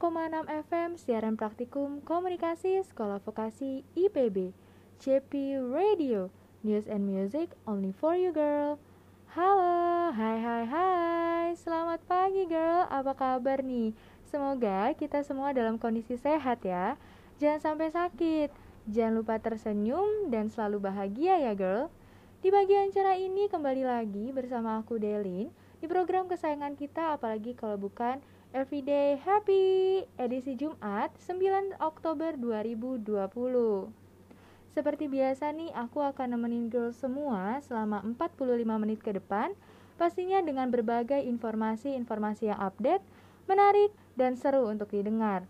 105,6 FM siaran praktikum komunikasi Sekolah Vokasi IPB JP Radio News and Music only for you girl. Halo, hai hai hai. Selamat pagi girl, apa kabar nih? Semoga kita semua dalam kondisi sehat ya. Jangan sampai sakit. Jangan lupa tersenyum dan selalu bahagia ya girl. Di bagian acara ini kembali lagi bersama aku Delin Di program kesayangan kita apalagi kalau bukan Everyday Happy edisi Jumat 9 Oktober 2020 Seperti biasa nih aku akan nemenin girls semua selama 45 menit ke depan Pastinya dengan berbagai informasi-informasi yang update, menarik, dan seru untuk didengar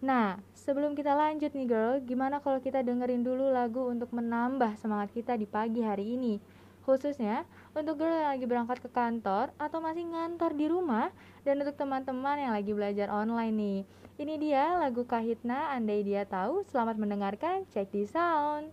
Nah, sebelum kita lanjut nih girl, gimana kalau kita dengerin dulu lagu untuk menambah semangat kita di pagi hari ini? Khususnya untuk girl yang lagi berangkat ke kantor atau masih ngantor di rumah dan untuk teman-teman yang lagi belajar online nih. Ini dia lagu Kahitna Andai Dia Tahu. Selamat mendengarkan. Check the sound.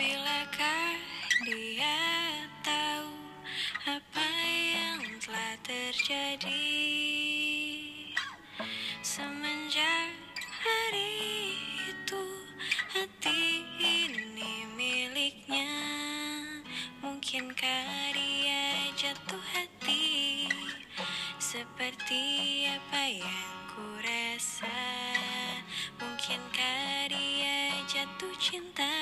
Bilakah dia tahu apa telah terjadi Semenjak hari itu. Hati ini miliknya. Mungkinkah dia jatuh hati. Seperti apa yang ku rasa Mungkinkah dia jatuh cinta.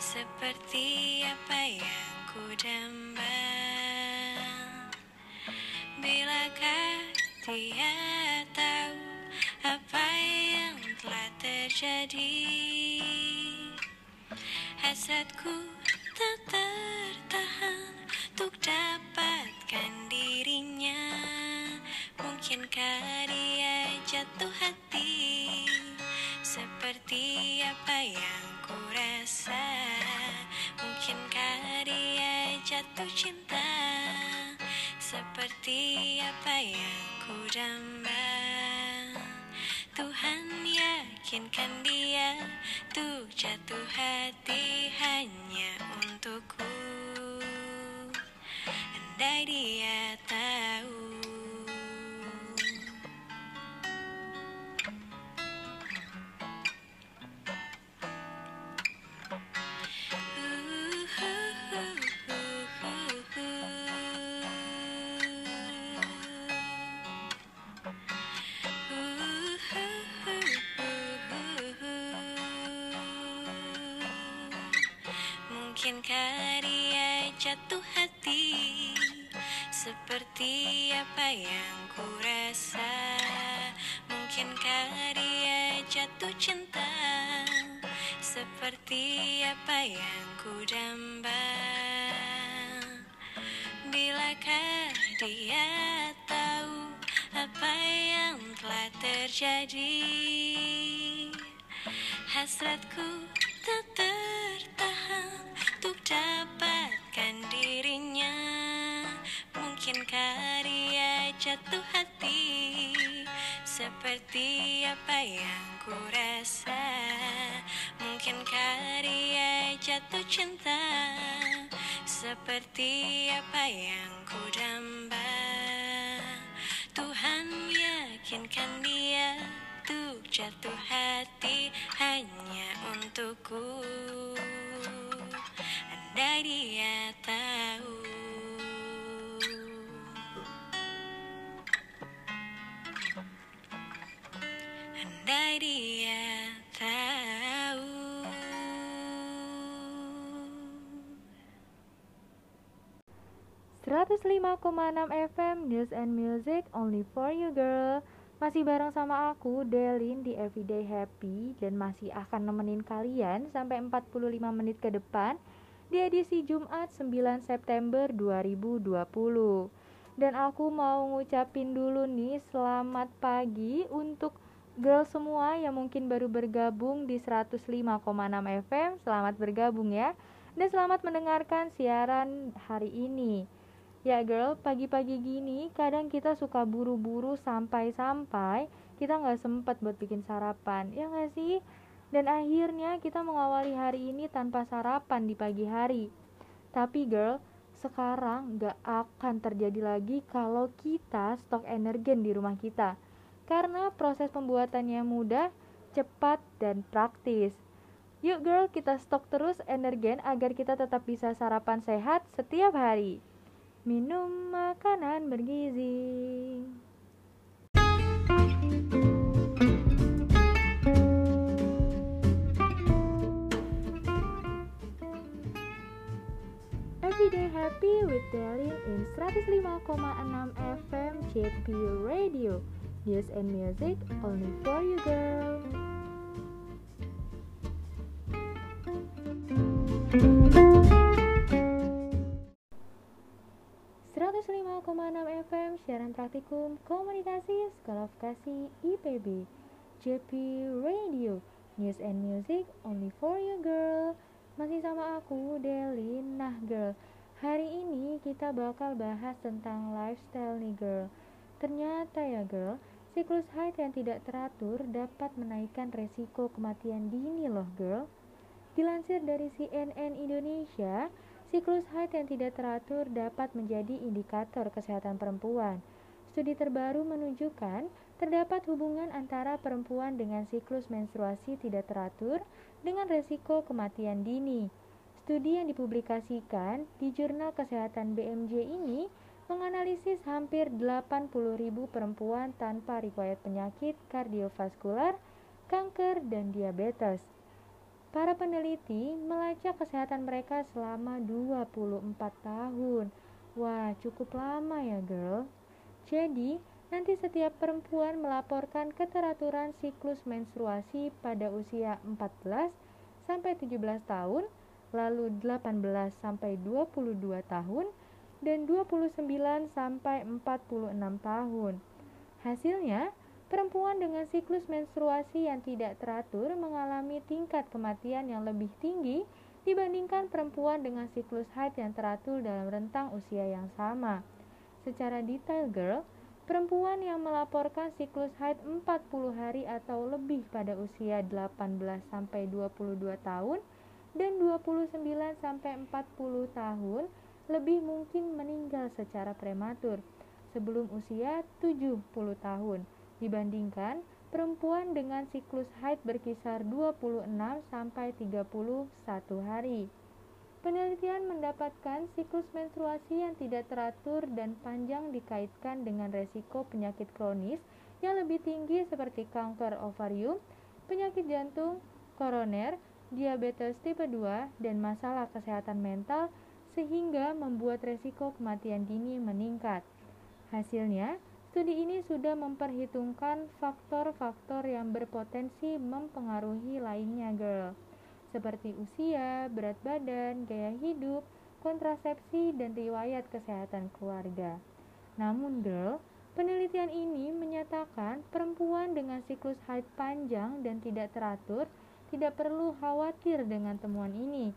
Seperti apa yang ku damba Bilakah dia tahu apa yang telah terjadi Hasratku tak tertahan untuk dapatkan dirinya. Mungkinkah dia jatuh hati Seperti apa yang ku rasa? Mungkinkah dia jatuh cinta Seperti apa yang ku damba Tuhan yakinkan dia. Tuh jatuh hati hanya untukku. Andai dia tahu yang ku rasa. Mungkinkah dia jatuh cinta? Seperti apa yang ku damba Bilakah dia tahu Apa yang telah terjadi? Hasratku tak tertahan Untuk dapatkan dirinya. Mungkinkah Seperti apa yang ku rasa Mungkinkah dia jatuh cinta Seperti apa yang ku damba Tuhan yakinkan dia Untuk jatuh hati hanya untukku. Andai dia tahu Andai dia tahu 105,6 FM News and Music only for you girl Masih bareng sama aku, Delin di Everyday Happy dan masih akan nemenin kalian sampai 45 menit ke depan di edisi Jumat 9 September 2020. Dan aku mau ngucapin dulu nih selamat pagi untuk girl semua yang mungkin baru bergabung di 105,6 FM. Selamat bergabung ya. Dan selamat mendengarkan siaran hari ini. Ya girl, pagi-pagi gini kadang kita suka buru-buru sampai-sampai kita nggak sempet buat bikin sarapan, ya nggak sih? Dan akhirnya kita mengawali hari ini tanpa sarapan di pagi hari. Tapi girl, sekarang gak akan terjadi lagi kalau kita stok energen di rumah kita. Karena proses pembuatannya mudah, cepat, dan praktis. Yuk girl, kita stok terus energen agar kita tetap bisa sarapan sehat setiap hari. Minum makanan bergizi. Everyday Happy with Delin in 105,6 FM JP Radio News and music only for you girl 105,6 FM siaran praktikum komunikasi Sekolah Vokasi IPB JP Radio News and music only for you girl masih sama aku, Deli. Nah, girl, hari ini kita bakal bahas tentang lifestyle nih, girl. Ternyata ya, girl, siklus haid yang tidak teratur dapat menaikkan resiko kematian dini loh, girl. Dilansir dari CNN Indonesia, siklus haid yang tidak teratur dapat menjadi indikator kesehatan perempuan. Studi terbaru menunjukkan terdapat hubungan antara perempuan dengan siklus menstruasi tidak teratur dengan resiko kematian dini. Studi yang dipublikasikan di Jurnal Kesehatan BMJ ini menganalisis hampir 80.000 perempuan tanpa riwayat penyakit kardiovaskular, kanker, dan diabetes. Para peneliti melacak kesehatan mereka selama 24 tahun. Wah, cukup lama ya, girl. Jadi, nanti setiap perempuan melaporkan keteraturan siklus menstruasi pada usia 14 sampai 17 tahun, lalu 18 sampai 22 tahun, dan 29 sampai 46 tahun. Hasilnya, perempuan dengan siklus menstruasi yang tidak teratur mengalami tingkat kematian yang lebih tinggi dibandingkan perempuan dengan siklus haid yang teratur dalam rentang usia yang sama. Secara detail, girl, Perempuan yang melaporkan siklus haid 40 hari atau lebih pada usia 18 sampai 22 tahun dan 29 sampai 40 tahun lebih mungkin meninggal secara prematur sebelum usia 70 tahun dibandingkan perempuan dengan siklus haid berkisar 26 sampai 31 hari. Penelitian mendapatkan siklus menstruasi yang tidak teratur dan panjang dikaitkan dengan resiko penyakit kronis yang lebih tinggi seperti kanker ovarium, penyakit jantung, koroner, diabetes tipe 2, dan masalah kesehatan mental sehingga membuat resiko kematian dini meningkat. Hasilnya, studi ini sudah memperhitungkan faktor-faktor yang berpotensi mempengaruhi lainnya, girl seperti usia, berat badan, gaya hidup, kontrasepsi, dan riwayat kesehatan keluarga. Namun, girl, penelitian ini menyatakan perempuan dengan siklus haid panjang dan tidak teratur tidak perlu khawatir dengan temuan ini.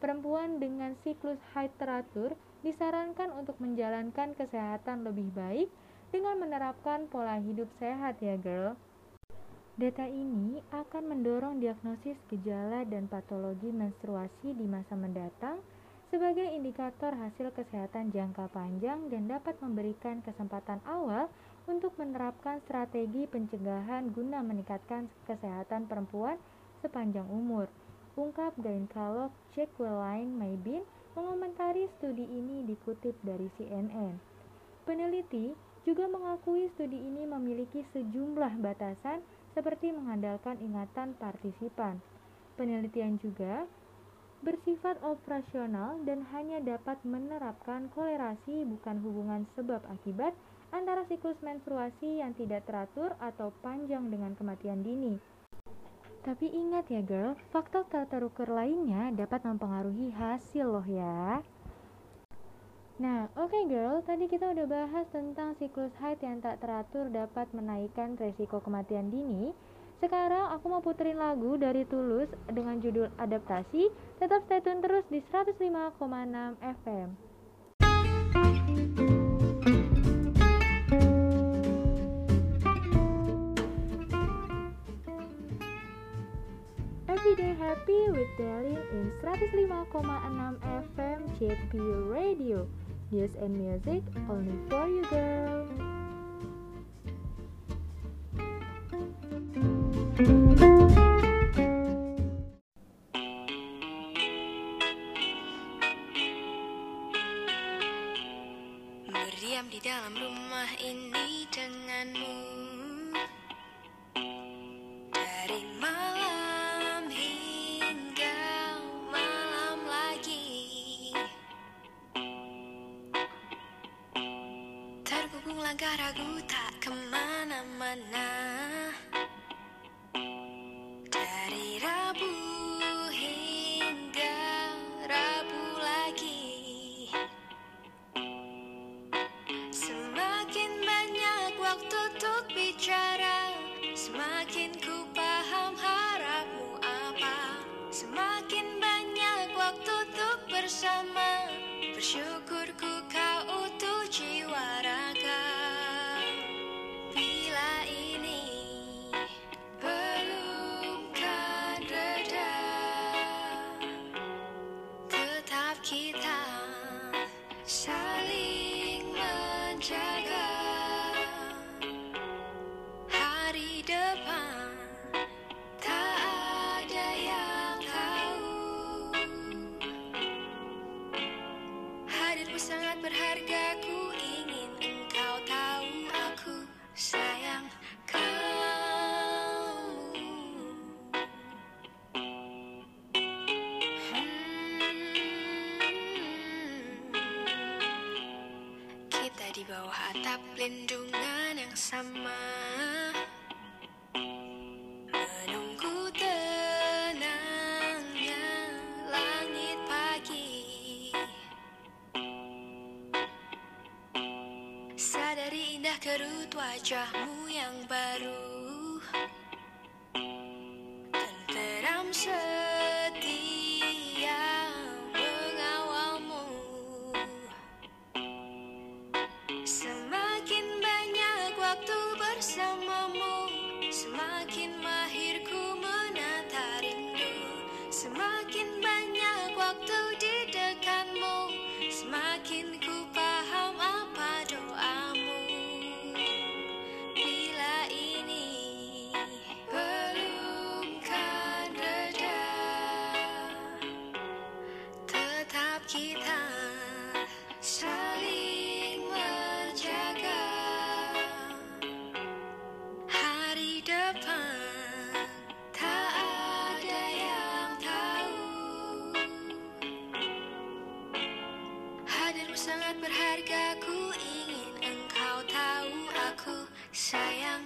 Perempuan dengan siklus haid teratur disarankan untuk menjalankan kesehatan lebih baik dengan menerapkan pola hidup sehat ya girl. Data ini akan mendorong diagnosis gejala dan patologi menstruasi di masa mendatang sebagai indikator hasil kesehatan jangka panjang dan dapat memberikan kesempatan awal untuk menerapkan strategi pencegahan guna meningkatkan kesehatan perempuan sepanjang umur. Ungkap gynecolog Jacqueline Maybin mengomentari studi ini dikutip dari CNN. Peneliti juga mengakui studi ini memiliki sejumlah batasan seperti mengandalkan ingatan partisipan. Penelitian juga bersifat operasional dan hanya dapat menerapkan kolerasi bukan hubungan sebab akibat antara siklus menstruasi yang tidak teratur atau panjang dengan kematian dini. Tapi ingat ya girl, faktor tak terukur lainnya dapat mempengaruhi hasil loh ya. Nah, oke okay girl, tadi kita udah bahas tentang siklus haid yang tak teratur dapat menaikkan resiko kematian dini. Sekarang aku mau puterin lagu dari Tulus dengan judul Adaptasi. Tetap stay tune terus di 105,6 FM. Everyday Happy with Darlene in 105,6 FM JP Radio. News and music only for you girl. Berdiam di dalam rumah ini denganmu atap lindungan yang sama. Menunggu tenangnya langit pagi. Sadari indah kerut wajahmu yang baru berharga ku ingin engkau tahu Aku sayang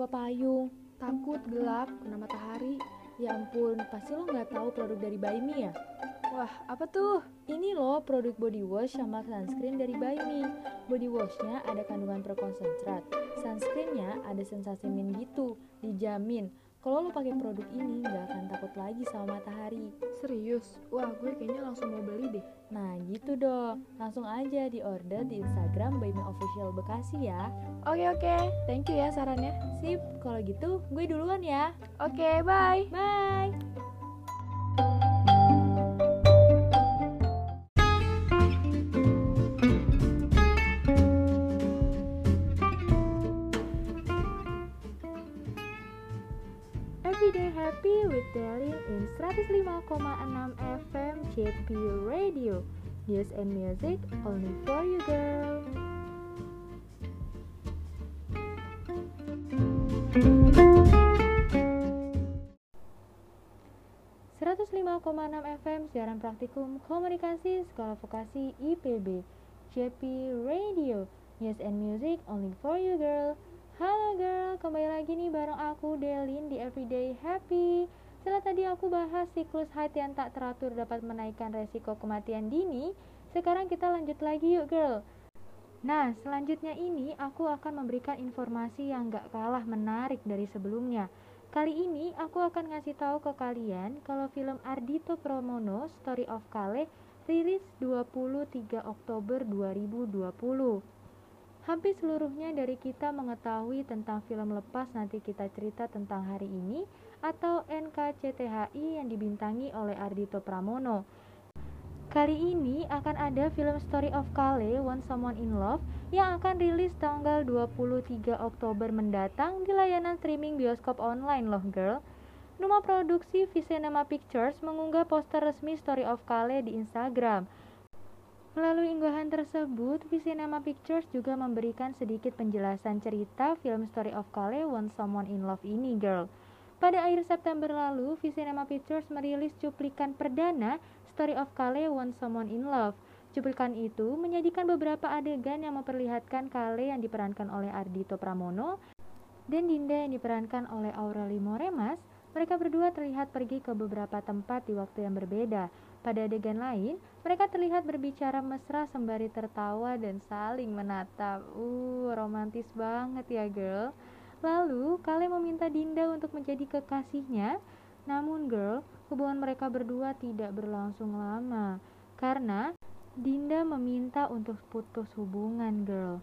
buka-buka payung? Takut gelap kena matahari. Ya ampun, pasti lo nggak tahu produk dari Me ya? Wah, apa tuh? Ini loh produk body wash sama sunscreen dari Me. Body washnya ada kandungan berkonsentrat. Sunscreennya ada sensasi mint gitu, dijamin. Kalau lo pakai produk ini nggak akan takut lagi sama matahari. Serius? Wah, gue kayaknya langsung mau beli deh. Nah gitu dong, langsung aja di order di Instagram Buy Me Official Bekasi ya. Oke oke, thank you ya sarannya. Sip, kalau gitu gue duluan ya. Oke, bye. Bye. 105,6 FM JP Radio. News and music only for you girl. enam FM siaran praktikum komunikasi sekolah vokasi IPB JP Radio. News and music only for you girl. Halo girl, kembali lagi nih bareng aku Delin di Everyday Happy Setelah tadi aku bahas siklus haid yang tak teratur dapat menaikkan resiko kematian dini Sekarang kita lanjut lagi yuk girl. Nah, selanjutnya ini aku akan memberikan informasi yang gak kalah menarik dari sebelumnya. Kali ini aku akan ngasih tahu ke kalian kalau film Ardito Pramono Story of Kale rilis 23 Oktober 2020. Hampir seluruhnya dari kita mengetahui tentang film lepas nanti kita cerita tentang hari ini atau NKCTHI yang dibintangi oleh Ardito Pramono. Kali ini akan ada film Story of Kale One Someone in Love yang akan rilis tanggal 23 Oktober mendatang di layanan streaming bioskop online loh girl. Numa Produksi Visinema Pictures mengunggah poster resmi Story of Kale di Instagram. Melalui unggahan tersebut, Visinema Pictures juga memberikan sedikit penjelasan cerita film Story of Kale One Someone in Love ini girl. Pada akhir September lalu, Visinema Pictures merilis cuplikan perdana Story of Kale One Someone in Love Cuplikan itu menyajikan beberapa adegan yang memperlihatkan Kale yang diperankan oleh Ardito Pramono dan Dinda yang diperankan oleh Aureli Moremas. Mereka berdua terlihat pergi ke beberapa tempat di waktu yang berbeda. Pada adegan lain, mereka terlihat berbicara mesra sembari tertawa dan saling menatap. Uh, romantis banget ya, girl. Lalu, Kale meminta Dinda untuk menjadi kekasihnya. Namun, girl, hubungan mereka berdua tidak berlangsung lama karena Dinda meminta untuk putus hubungan girl.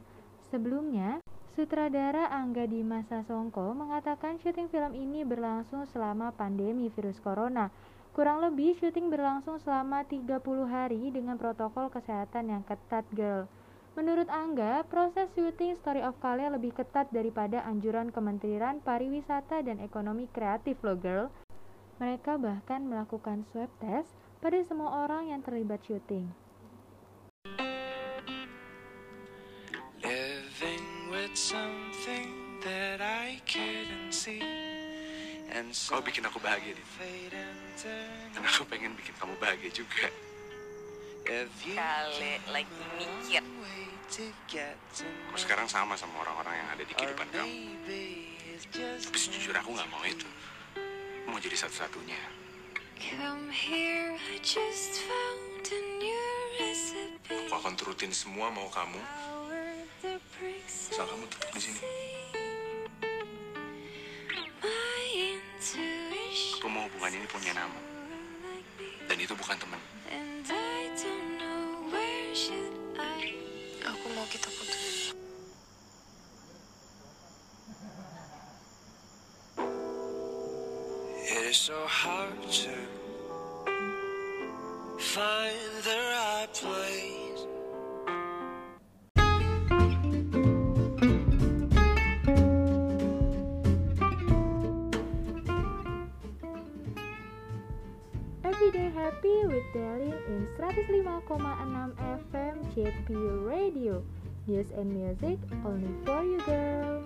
Sebelumnya, sutradara Angga Dimasa Songko mengatakan syuting film ini berlangsung selama pandemi virus corona. Kurang lebih syuting berlangsung selama 30 hari dengan protokol kesehatan yang ketat girl. Menurut Angga, proses syuting Story of Kale lebih ketat daripada anjuran Kementerian Pariwisata dan Ekonomi Kreatif loh girl. Mereka bahkan melakukan swab test pada semua orang yang terlibat syuting. Kau bikin aku bahagia. Dan aku pengen bikin kamu bahagia juga. Kali lagi mikir. Aku sekarang sama sama orang-orang yang ada di kehidupan kamu. Tapi sejujur aku gak mau itu. Aku mau jadi satu-satunya. Aku akan turutin semua mau kamu. Asal kamu tetap di sini. Aku mau hubungan ini punya nama. Dan itu bukan teman. It is so hard to find the right place. JP Radio. News and music only for you girl.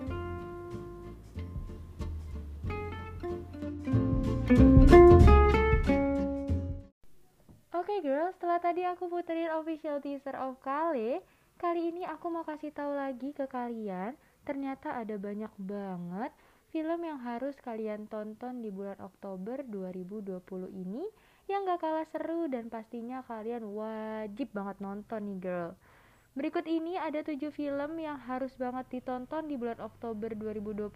Oke okay setelah tadi aku puterin official teaser of Kale, kali ini aku mau kasih tahu lagi ke kalian, ternyata ada banyak banget film yang harus kalian tonton di bulan Oktober 2020 ini yang gak kalah seru dan pastinya kalian wajib banget nonton nih girl. Berikut ini ada 7 film yang harus banget ditonton di bulan Oktober 2020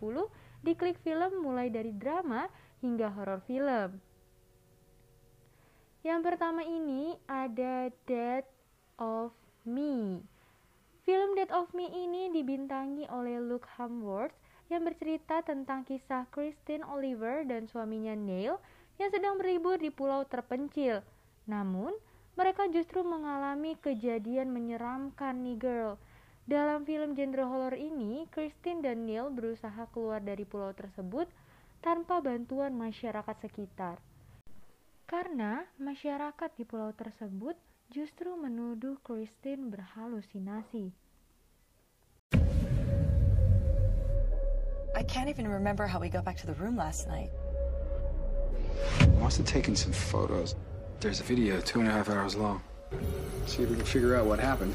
di klik film mulai dari drama hingga horor film. Yang pertama ini ada Dead of Me. Film Dead of Me ini dibintangi oleh Luke Hemsworth yang bercerita tentang kisah Christine Oliver dan suaminya Neil yang sedang berlibur di pulau terpencil. Namun, mereka justru mengalami kejadian menyeramkan nih girl. Dalam film genre horror ini, Christine dan Neil berusaha keluar dari pulau tersebut, tanpa bantuan masyarakat sekitar. Karena masyarakat di pulau tersebut justru menuduh Christine berhalusinasi. I can't even remember how we got back to the room last night. I must have taken some photos. There's a video two and a half hours long. See if we can figure out what happened.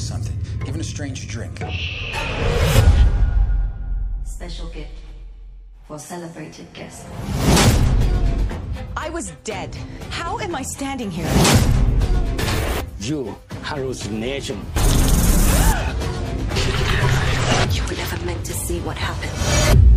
Something, given a strange drink. Special gift for celebrated guests. I was dead. How am I standing here? You hallucination. You were never meant to see what happened.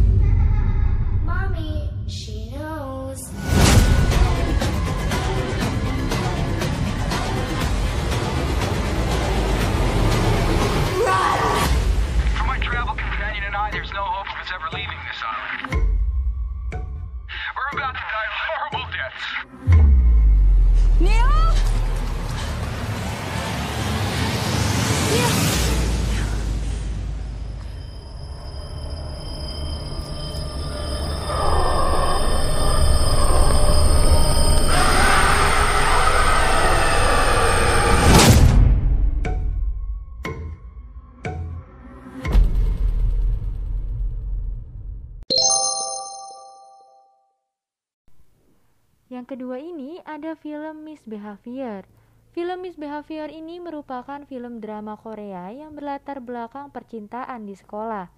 Ada film Misbehavior. Film Misbehavior ini merupakan film drama Korea yang berlatar belakang percintaan di sekolah.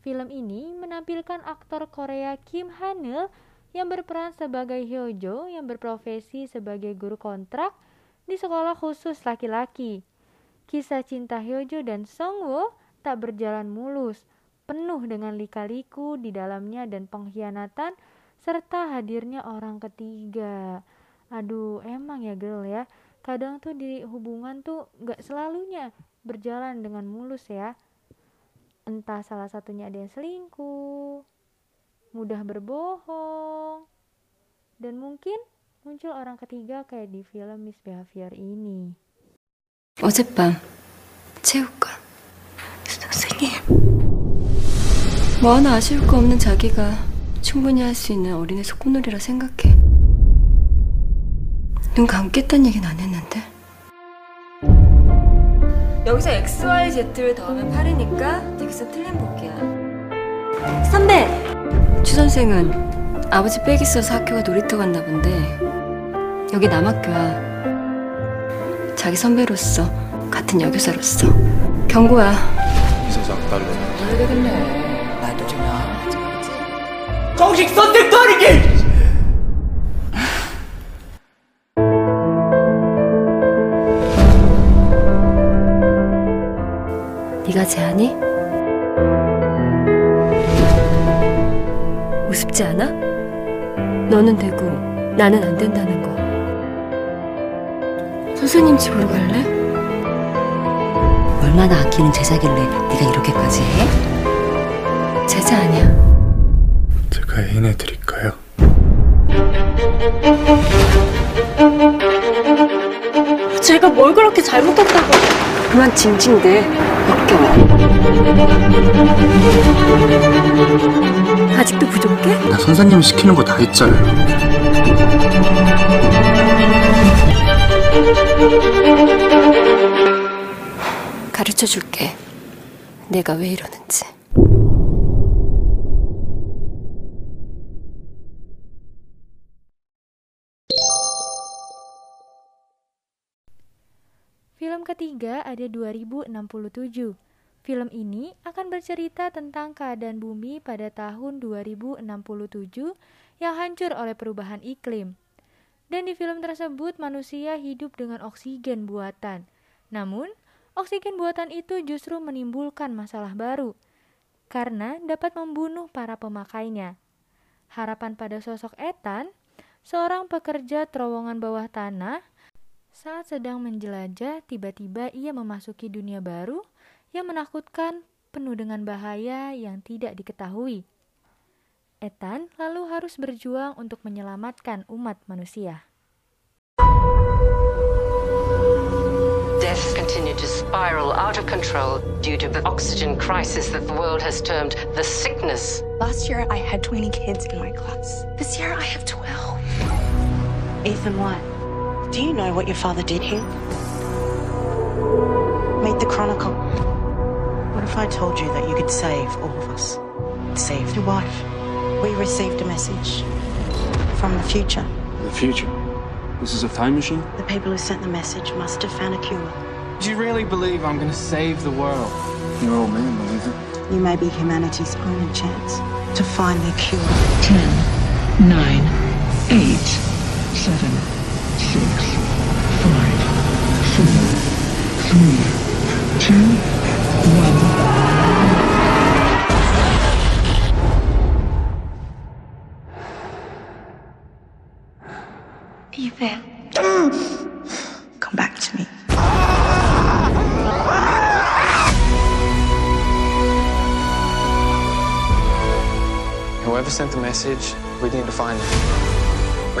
Film ini menampilkan aktor Korea Kim Han-eul yang berperan sebagai Hyojo yang berprofesi sebagai guru kontrak di sekolah khusus laki-laki. Kisah cinta Hyojo dan Songwoo tak berjalan mulus, penuh dengan lika-liku di dalamnya dan pengkhianatan serta hadirnya orang ketiga. Aduh, emang ya girl ya. Kadang tuh di hubungan tuh gak selalunya berjalan dengan mulus ya. Entah salah satunya ada yang selingkuh, mudah berbohong, dan mungkin muncul orang ketiga kayak di film Misbehavior ini. 어젯밤 체육관 선생님 뭐 하나 아쉬울 거 없는 자기가 충분히 할 수 있는 어린애 속꿉놀이라 생각해 눈 감겠다는 얘기는 안 했는데 여기서 XYZ를 더하면 8이니까 딕스 틀린 복이야 선배! 추 선생은 아버지 빽 있어서 학교가 놀이터 갔나 본데 여기 남학교야 자기 선배로서 같은 여교사로서 경고야 이사장 딸로. 모르겠네. 정식 선택도 아니게! 네가 제안이? 우습지 않아? 너는 되고 나는 안 된다는 거 선생님 집으로 갈래? 얼마나 아끼는 제자길래 네가 이렇게까지 해? 제자 아니야 제가 애인해 드릴까요? 제가 뭘 그렇게 잘못했다고 그만 징징대 역겨워 아직도 부족해? 나 선생님 시키는 거 다 했잖아요. 가르쳐 줄게 내가 왜 이러는지 ada 2067. Film ini akan bercerita tentang keadaan bumi pada tahun 2067 yang hancur oleh perubahan iklim. Dan di film tersebut manusia hidup dengan oksigen buatan. Namun, oksigen buatan itu justru menimbulkan masalah baru karena dapat membunuh para pemakainya. Harapan pada sosok Ethan, seorang pekerja terowongan bawah tanah saat sedang menjelajah, tiba-tiba ia memasuki dunia baru yang menakutkan, penuh dengan bahaya yang tidak diketahui. Ethan lalu harus berjuang untuk menyelamatkan umat manusia. Deaths continue to spiral out of control due to the oxygen crisis that the world has termed the sickness. Last year, I had 20 kids in my class. This year, I have 12. Ethan, what? Do you know what your father did here? Meet the Chronicle. What if I told you that you could save all of us? Save your wife. We received a message from the future. The future? This is a time machine? The people who sent the message must have found a cure. Do you really believe I'm gonna save the world? Your old man believes it. You may be humanity's only chance to find the cure. Ten, nine, eight, seven, six, five, four, three, two, one. Ethan. Come back to me. Whoever sent the message, we need to find them.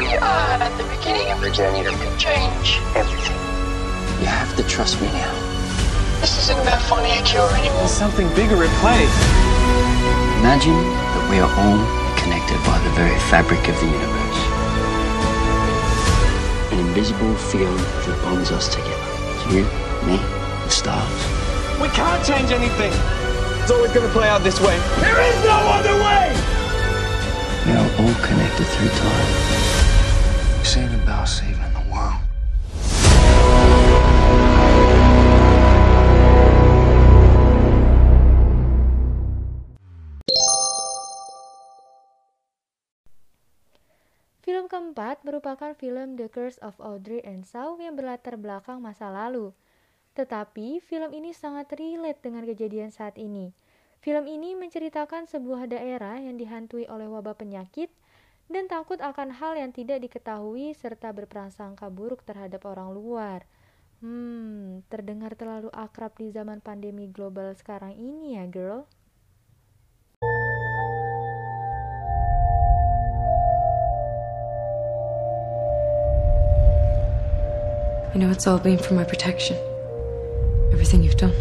We are at the beginning of the journey that could change everything. You have to trust me now. This isn't about finding a cure anymore. There's something bigger at play. Imagine that we are all connected by the very fabric of the universe. An invisible field that bonds us together. You, me, the stars. We can't change anything. It's always gonna play out this way. There is no other way! We are all connected through time. About saving the world. Film keempat merupakan film The Curse of Audrey and Shaw yang berlatar belakang masa lalu. Tetapi film ini sangat relate dengan kejadian saat ini. Film ini menceritakan sebuah daerah yang dihantui oleh wabah penyakit dan takut akan hal yang tidak diketahui serta berprasangka buruk terhadap orang luar. Hmm, terdengar terlalu akrab di zaman pandemi global sekarang ini ya, girl. I know it's all been for my protection. Everything you've done.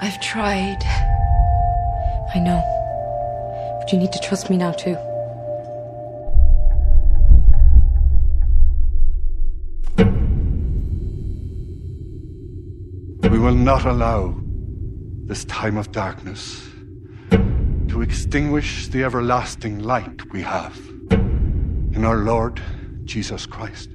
I've tried. I know. You need to trust me now, too. We will not allow this time of darkness to extinguish the everlasting light we have in our Lord Jesus Christ.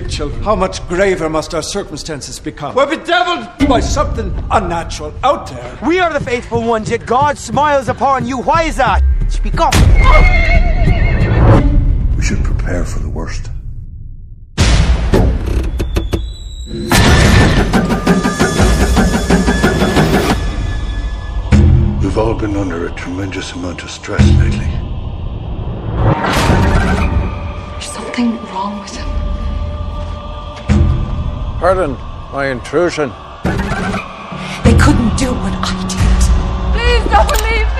Crops, children. How much graver must our circumstances become? We're bedeviled by something unnatural out there. We are the faithful ones, yet God smiles upon you. Why is that? Speak up. We should prepare for the worst. We've all been under a tremendous amount of stress lately. There's something wrong with him. Pardon my intrusion. They couldn't do what I did. Please don't leave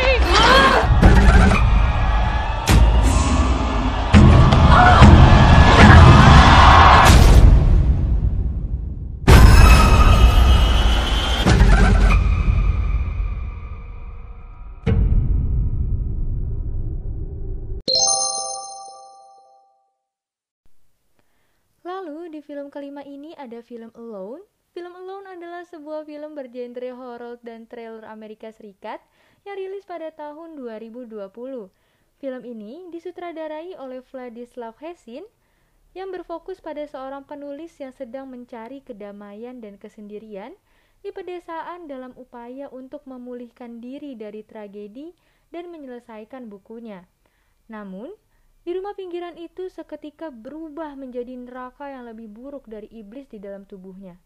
film kelima ini ada film Alone. Film Alone adalah sebuah film bergenre horor dan trailer Amerika Serikat yang rilis pada tahun 2020. Film ini disutradarai oleh Vladislav Hesin yang berfokus pada seorang penulis yang sedang mencari kedamaian dan kesendirian di pedesaan dalam upaya untuk memulihkan diri dari tragedi dan menyelesaikan bukunya. Namun, di rumah pinggiran itu seketika berubah menjadi neraka yang lebih buruk dari iblis di dalam tubuhnya.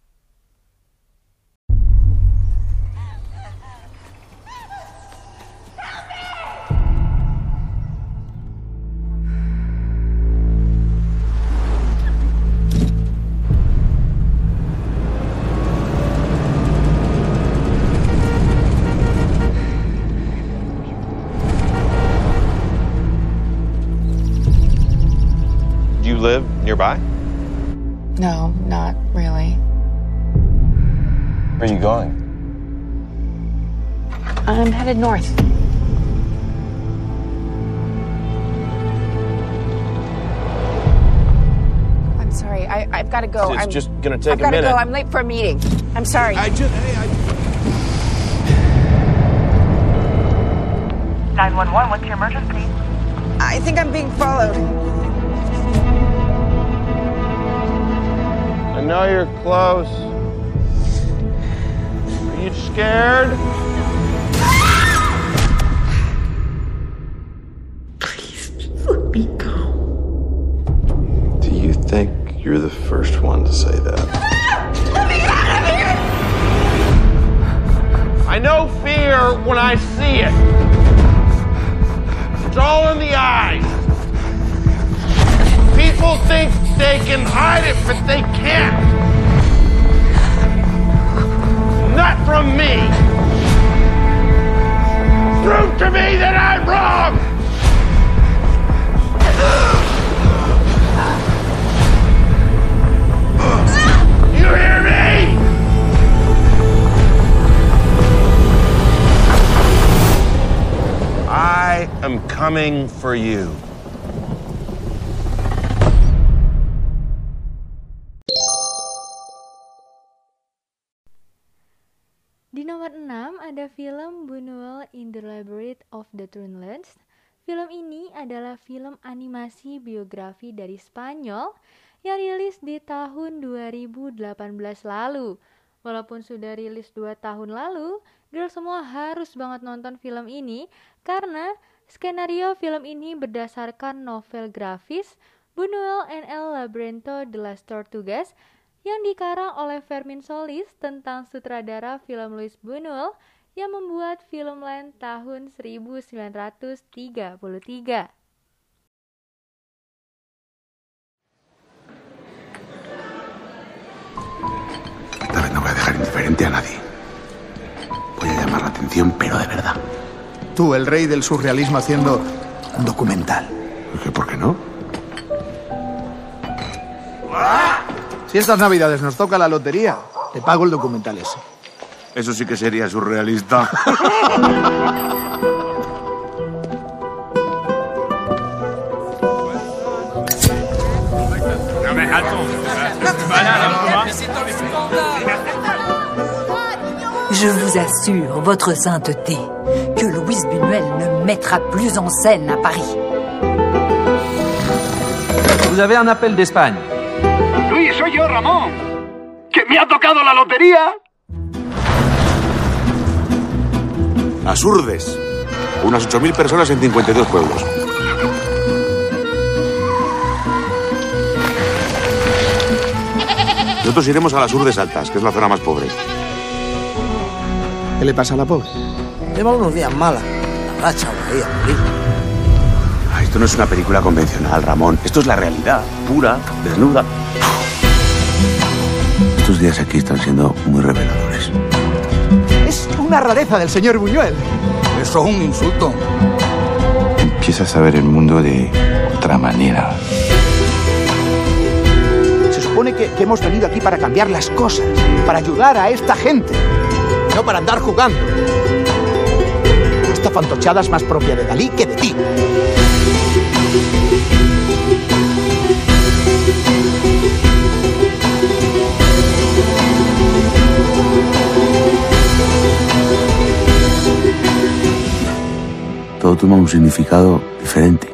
No, not really. Where are you going? I'm headed north. I'm sorry. I, I've got to go. It's I'm, just gonna take I've a got to minute. go. I'm late for a meeting. I'm sorry. I just. Hey, I... 911, what's your emergency? I think I'm being followed. Know you're close. Are you scared? Please let me go. Do you think you're the first one to say that? Let me out of here! I know fear when I see it. It's all in the eyes. People think they can hide it, but they can't. Not from me. Prove to me that I'm wrong. You hear me? I am coming for you. Buñuel in the Labyrinth of the Dreamlands. Film ini adalah film animasi biografi dari Spanyol yang rilis di tahun 2018 lalu. Walaupun sudah rilis 2 tahun lalu, girl semua harus banget nonton film ini karena skenario film ini berdasarkan novel grafis Buñuel en el Laberinto de las Tortugas yang dikarang oleh Fermin Solis tentang sutradara film Luis Buñuel yang membuat film lain tahun 1933. Esta vez no voy a dejar indiferente a nadie. Voy a llamar la atención, pero de verdad. Tú, el rey del surrealismo, haciendo un documental. ¿Qué, ¿Por qué no? Si estas navidades nos toca la lotería, te pago el documental ese. Eso sí que sería surrealista. Je vous assure, votre sainteté, que Louise Buñuel ne mettra plus en scène à Paris. Vous avez un appel d'Espagne. Luis, soy yo, Ramón. ¿Que me ha tocado la lotería? Asurdes. Unas 8.000 personas en 52 pueblos. Nosotros iremos a las Urdes Altas, que es la zona más pobre. ¿Qué le pasa a la pobre? Lleva unos días malas. La racha ahí a morir. Ah, Esto no es una película convencional, Ramón. Esto es la realidad, pura, desnuda. Estos días aquí están siendo muy reveladores. Es una rareza del señor Buñuel. Eso es un insulto. Empiezas a ver el mundo de otra manera. Se supone que, que hemos venido aquí para cambiar las cosas, para ayudar a esta gente, no para andar jugando. Esta fantochada es más propia de Dalí que de ti. Todo toma un significado diferente.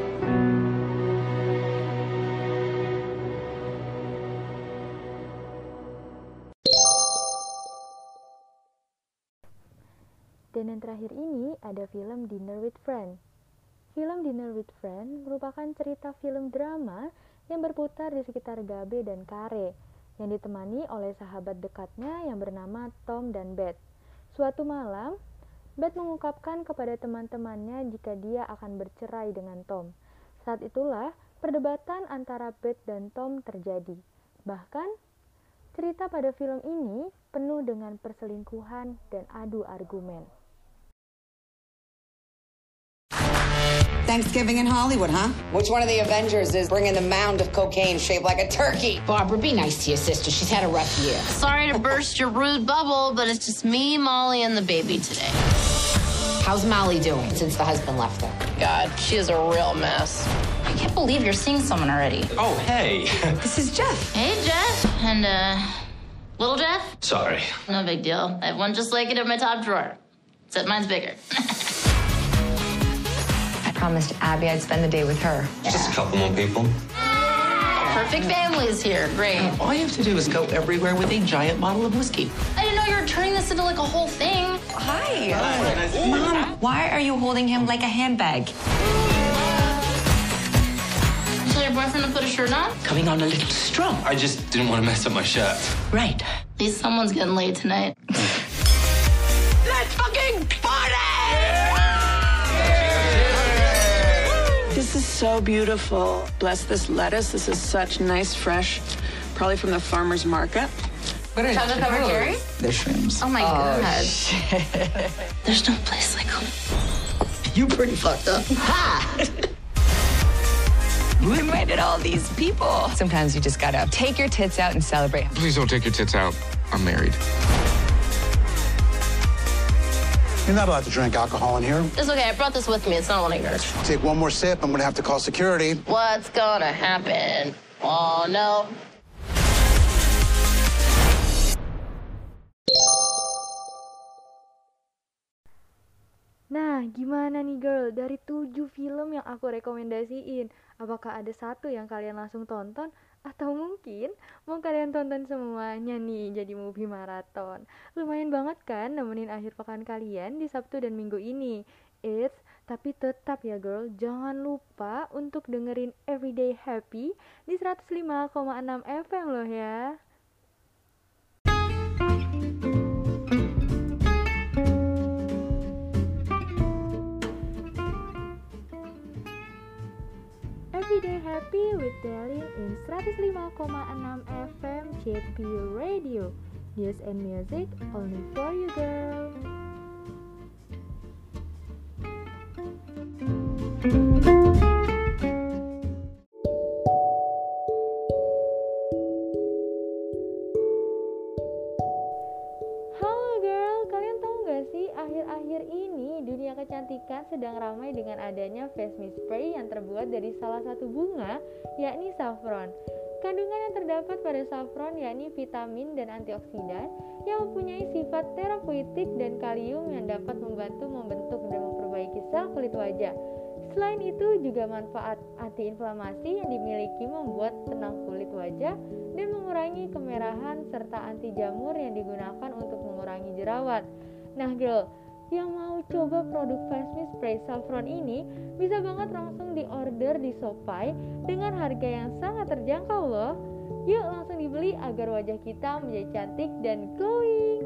Dan yang terakhir ini ada film Dinner with Friends. Film Dinner with Friends merupakan cerita film drama yang berputar di sekitar Gabe dan Kare, yang ditemani oleh sahabat dekatnya yang bernama Tom dan Beth. Suatu malam, Beth mengungkapkan kepada teman-temannya jika dia akan bercerai dengan Tom. Saat itulah perdebatan antara Beth dan Tom terjadi. Bahkan, cerita pada film ini penuh dengan perselingkuhan dan adu argumen. Thanksgiving in Hollywood, huh? Which one of the Avengers is bringing the mound of cocaine shaped like a turkey? Barbara, be nice to your sister. She's had a rough year. Sorry to burst your rude bubble, but it's just me, Molly, and the baby today. How's Molly doing since the husband left her? God, she is a real mess. I can't believe you're seeing someone already. Oh, hey. This is Jeff. Hey, Jeff. And, uh, little Jeff? Sorry. No big deal. I have one just like it in my top drawer. Except mine's bigger. I promised Abby I'd spend the day with her. Just a couple more people. Perfect family's here. Great. All you have to do is go everywhere with a giant bottle of whiskey. I didn't know you were turning this into like a whole thing. Hi. Hi. Mom, why are you holding him like a handbag? Tell your boyfriend to put a shirt on? Coming on a little strong. I just didn't want to mess up my shirt. Right. At least someone's getting laid tonight. Let's fucking party! So beautiful. Bless this lettuce. This is such nice, fresh, probably from the farmer's market. What is Chocolate covered cherry? They're shrooms. Oh my Oh, god. shit. There's no place like home. You pretty fucked up. Ha! You invited all these people. Sometimes you just gotta take your tits out and celebrate. Please don't take your tits out. I'm married. You're not allowed to drink alcohol in here. It's okay. I brought this with me. It's not one of yours. Take one more sip, I'm gonna have to call security. What's gonna happen? Oh no. Nah, gimana nih girl? Dari 7 film yang aku rekomendasiin, apakah ada satu yang kalian langsung tonton? Atau mungkin mau kalian tonton semuanya nih jadi movie maraton? Lumayan banget kan nemenin akhir pekan kalian di Sabtu dan Minggu ini. It's tapi tetap ya girl, jangan lupa untuk dengerin Everyday Happy di 105,6 FM loh ya. Everyday Happy with Delin in 105,6 FM JP Radio. News and music only for you girl. Terbuat dari salah satu bunga yakni saffron. Kandungan yang terdapat pada saffron yakni vitamin dan antioksidan yang mempunyai sifat terapeutik dan kalium yang dapat membantu membentuk dan memperbaiki sel kulit wajah. Selain itu juga manfaat antiinflamasi yang dimiliki membuat tenang kulit wajah dan mengurangi kemerahan serta anti jamur yang digunakan untuk mengurangi jerawat. Nah, girl, yang mau coba produk Face Me Spray Saffron ini bisa banget langsung diorder di Shopee dengan harga yang sangat terjangkau loh. Yuk langsung dibeli agar wajah kita menjadi cantik dan glowing.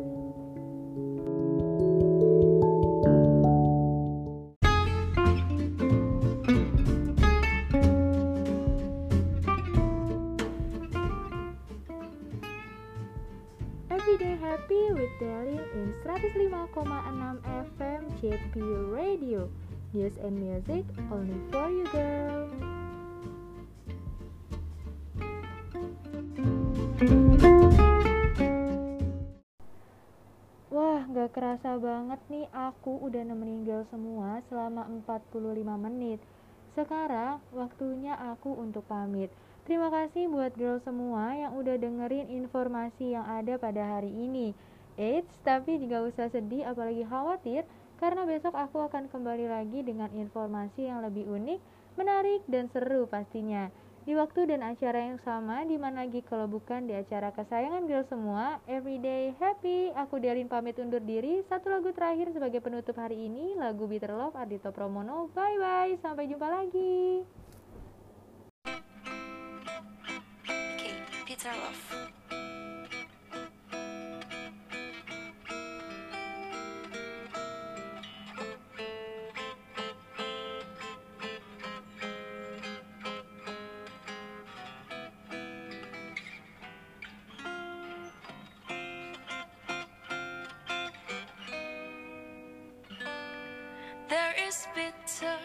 JP Radio. News and music only for you girl. Wah, gak kerasa banget nih aku udah nemenin girl semua selama 45 menit. Sekarang waktunya aku untuk pamit. Terima kasih buat girl semua yang udah dengerin informasi yang ada pada hari ini. Eits, tapi juga usah sedih apalagi khawatir karena besok aku akan kembali lagi dengan informasi yang lebih unik, menarik, dan seru pastinya. di waktu dan acara yang sama di mana lagi kalau bukan di acara kesayangan girl semua Everyday Happy. Aku Delin pamit undur diri. Satu lagu terakhir sebagai penutup hari ini lagu Bitter Love Ardito Promono bye bye sampai jumpa lagi. Okay, Bitter Love bitter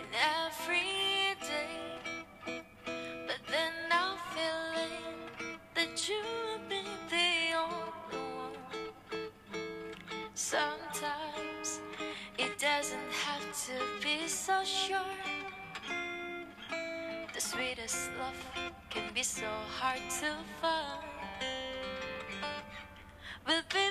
in every day, but then I'm feeling that you would be the only one. Sometimes it doesn't have to be so sure. The sweetest love can be so hard to find. Will be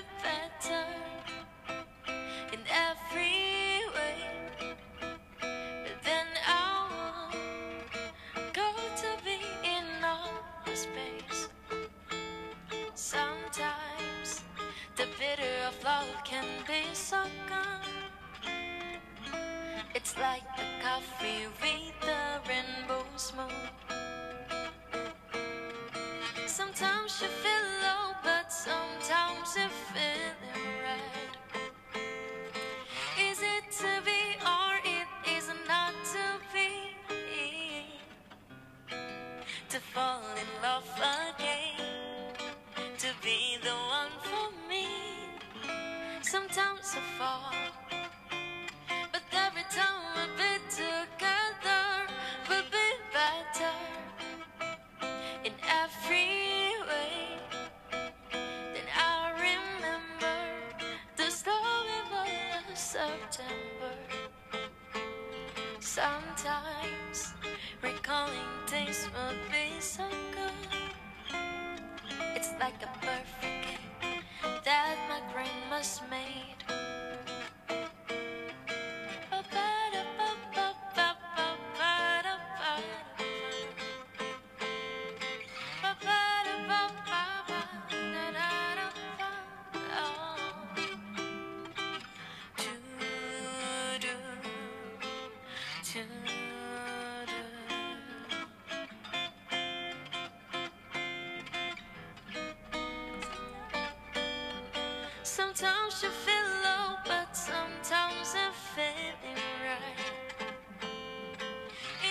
Sometimes you feel low, but sometimes I'm feeling right.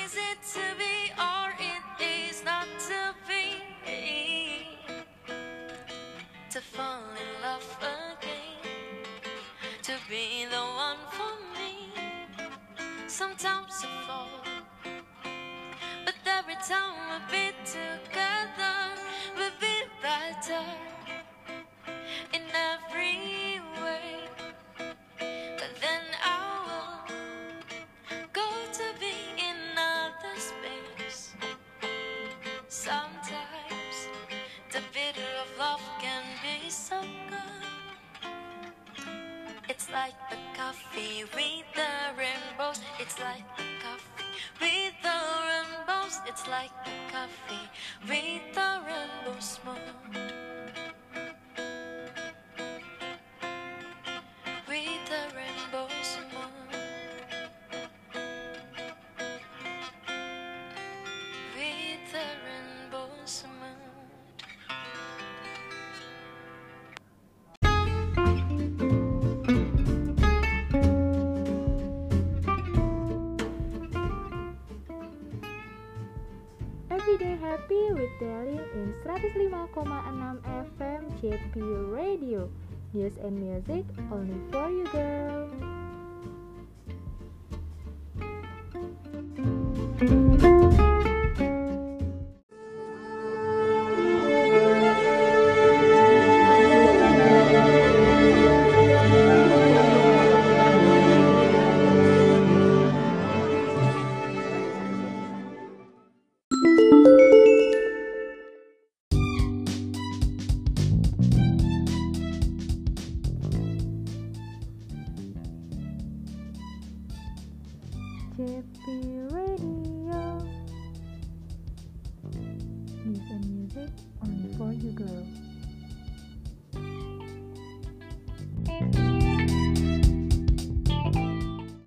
Is it to be or it is not to be? To fall in love again, to be the one for me. Sometimes I fall, but every time coffee with the rainbow smoke. 105,6 FM JP Radio. News and music only for you girl